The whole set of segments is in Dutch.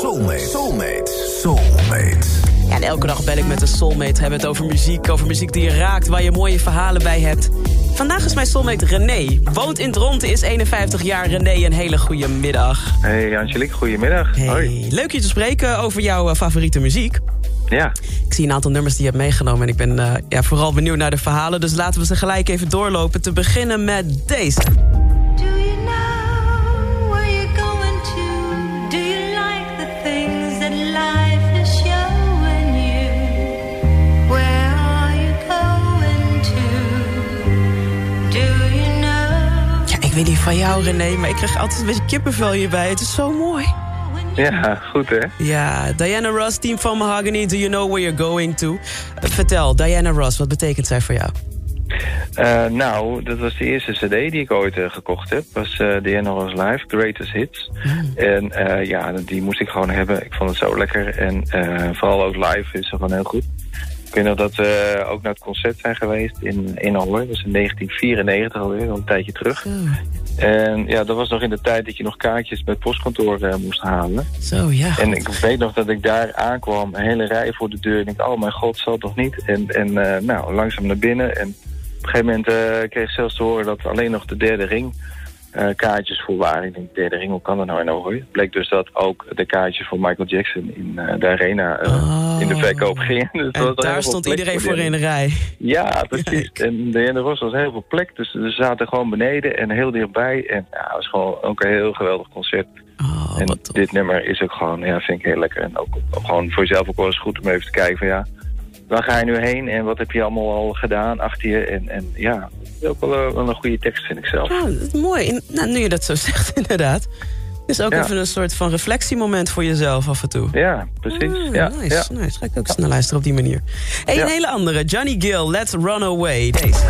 Soulmate. Soulmate. Soulmate. Ja, en elke dag bel ik met een soulmate. Hebben het over muziek, over muziek die je raakt... waar je mooie verhalen bij hebt. Vandaag is mijn soulmate René. Woont in Dronten, is 51 jaar. René, een hele goede middag. Hey Angelique, goedemiddag. Hey, Hoi. leuk je te spreken over jouw eh, favoriete muziek. Ja, Ik zie een aantal nummers die je hebt meegenomen... en ik ben eh, ja, vooral benieuwd naar de verhalen. Dus laten we ze gelijk even doorlopen. Te beginnen met deze. Weet niet van jou, René, maar ik krijg altijd een beetje kippenvel hierbij. Het is zo mooi. ja, goed hè? Ja, Diana Ross, Team van Mahogany, Do You Know Where You're Going To? Eh, vertel, Diana Ross, wat betekent zij voor jou? Eh, nou, dat was de eerste cd die ik ooit eh, gekocht heb. was eh The of Live, Greatest Hits. En eh, ja, die moest ik gewoon hebben. Ik vond het zo lekker. En vooral ook live is ze gewoon heel goed. Ik weet nog dat we ook naar het concert zijn geweest in, in. Dat was in 1994 alweer, al een tijdje terug. En ja, dat was nog in de tijd dat je nog kaartjes bij het postkantoor moest halen. Zo, ja. En ik weet nog dat ik daar aankwam, een hele rij voor de deur. En ik dacht, oh mijn god, zal het toch niet? En, en nou, langzaam naar binnen. En op een gegeven moment eh, kreeg ik zelfs te horen dat alleen nog de derde ring eh, kaartjes voor waren. Ik denk, derde ring, hoe kan dat nou in? Het bleek dus dat ook de kaartjes voor Michael Jackson in eh, de arena Oh. in de verkoop gingen. Dus En daar stond iedereen voor in de rij. ja, precies. Kijk. En de Ende Ros was heel veel plek, dus ze zaten gewoon beneden en heel dichtbij. En ja, het was gewoon ook een heel geweldig concert. Oh, en dit nummer is ook gewoon, ja, vind ik heel lekker. En ook, ook gewoon voor jezelf ook wel eens goed om even te kijken van ja, waar ga je nu heen en wat heb je allemaal al gedaan achter je? En, en ja, ook wel, een- wel een goede tekst vind ik zelf. Dat is mooi. Nou, nu je dat zo zegt, inderdaad. Is ook Ja. even een soort van reflectiemoment voor jezelf af en toe. Ja, precies. Ah, ja, nice, ja. nice. Ga ik ook eens naar luisteren op die manier. Hey, Ja. een hele andere. Johnny Gill, Let's Run Away. Deze.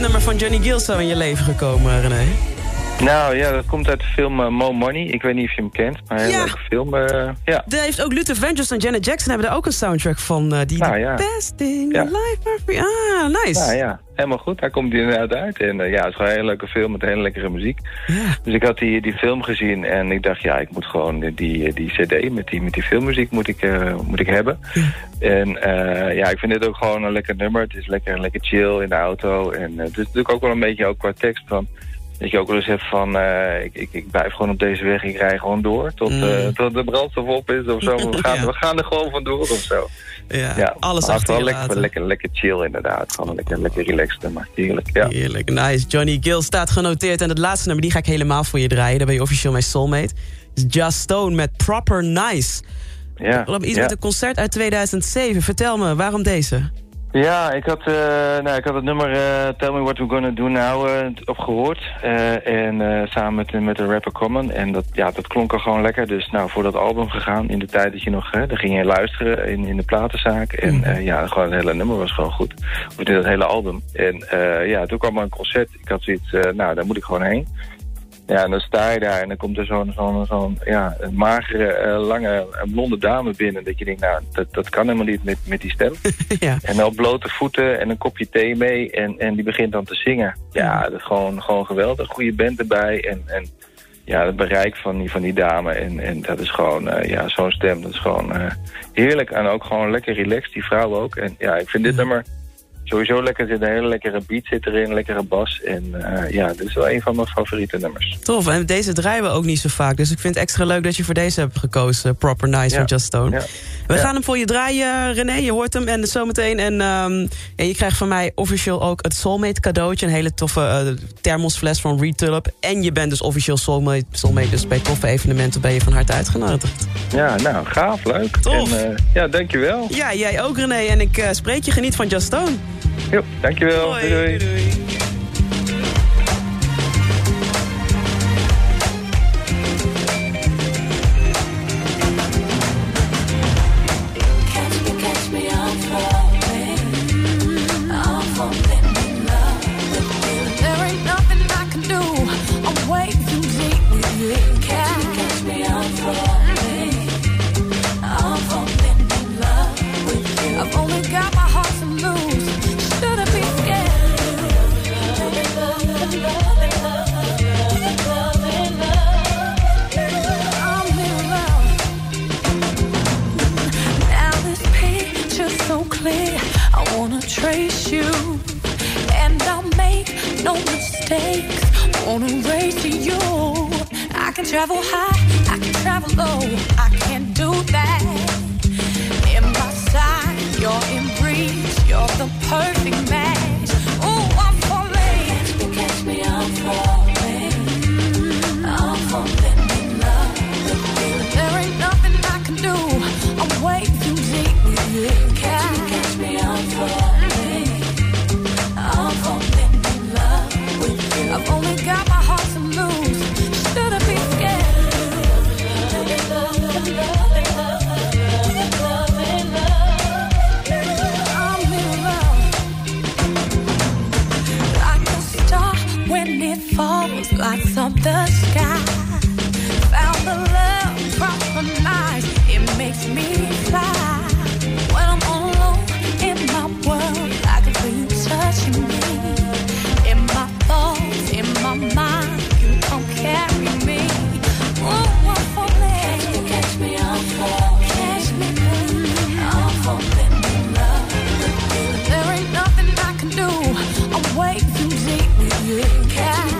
Nummer van Johnny Gill zo in je leven gekomen, René? Nou ja, dat komt uit de film eh, Mo Money. Ik weet niet of je hem kent, maar een hele Ja. leuke film. eh, ja. Daar heeft ook Luther Vandross en Janet Jackson hebben daar ook een soundtrack van. eh, die Nou, The ja. Best Thing Ja. Life free. Ah, nice. Nou ja, helemaal goed. Daar komt hij inderdaad uit. En ja, het is gewoon een hele leuke film met hele lekkere muziek. Ja. Dus ik had die, die film gezien en ik dacht, ja, ik moet gewoon die, die, cd met die, met die filmmuziek moet ik, moet ik hebben. En ja, ik vind dit ook gewoon een lekker nummer. Het is lekker, lekker chill in de auto. En eh, het is natuurlijk ook wel een beetje ook qua tekst van... Dat je ook wel eens hebt van, eh, ik, ik, ik blijf gewoon op deze weg, ik rij gewoon door tot, Mm. eh, tot de brandstof op is of zo. We gaan, Ja. we gaan er gewoon vandoor of zo. Ja, Ja, alles maar achter wel lekker, lekker, lekker chill inderdaad. Gewoon lekker, lekker relaxed nummer. Heerlijk, ja. Heerlijk, nice. Johnny Gill staat genoteerd. En het laatste nummer, die ga ik helemaal voor je draaien. Daar ben je officieel mijn soulmate. Just Stone met Proper Nice. Ja, Iets ja. met een concert uit 2007. Vertel me, waarom deze? Ja, ik had, eh, nou, ik had het nummer eh, Tell Me What We're Gonna Do Now eh, opgehoord. Eh, en samen met, met de rapper Common. En dat, ja, dat klonk al gewoon lekker. Dus nou, voor dat album gegaan. In de tijd dat je nog, hè, daar ging je luisteren in, in de platenzaak. En eh, ja, gewoon het hele nummer was gewoon goed. Of het hele album. En ja, toen kwam er een concert. Ik had zoiets, nou, daar moet ik gewoon heen. Ja, en dan sta je daar en dan komt er zo'n zo'n zo'n ja, een magere, eh, lange, eh, blonde dame binnen. Dat je denkt, nou, dat, dat kan helemaal niet met, met die stem. ja. En dan op blote voeten en een kopje thee mee. En, en die begint dan te zingen. Ja, dat is gewoon, gewoon geweldig. Goede band erbij. En, en ja, het bereik van die, van die dame. En, en dat is gewoon, eh, ja, zo'n stem. Dat is gewoon heerlijk. En ook gewoon lekker relaxed, die vrouw ook. En ja, ik vind dit nummer sowieso lekker. Er zit een hele lekkere beat zit erin, een lekkere bas. En eh, ja, dit is wel een van mijn favoriete nummers. Tof, en deze draaien we ook niet zo vaak. Dus ik vind het extra leuk dat je voor deze hebt gekozen. Proper Nice Ja. van Just Stone. Ja. We Ja. gaan hem voor je draaien, René. Je hoort hem en zometeen. En ja, je krijgt van mij officieel ook het Soulmate cadeautje. Een hele toffe eh, thermosfles van Retulp. En je bent dus officieel Soulmate, Soulmate. Dus bij toffe evenementen ben je van harte uitgenodigd. Ja, nou, gaaf, leuk. Tof. En, eh, ja, dankjewel. Ja, jij ook René. En ik spreek je geniet van Just Stone. Jo, dankjewel. doei. doei. doei. No mistakes. Wanna race to you. I can travel high, I can travel low. I can't do that. In my side, you're in breeze. You're the perfect match. It falls, lights with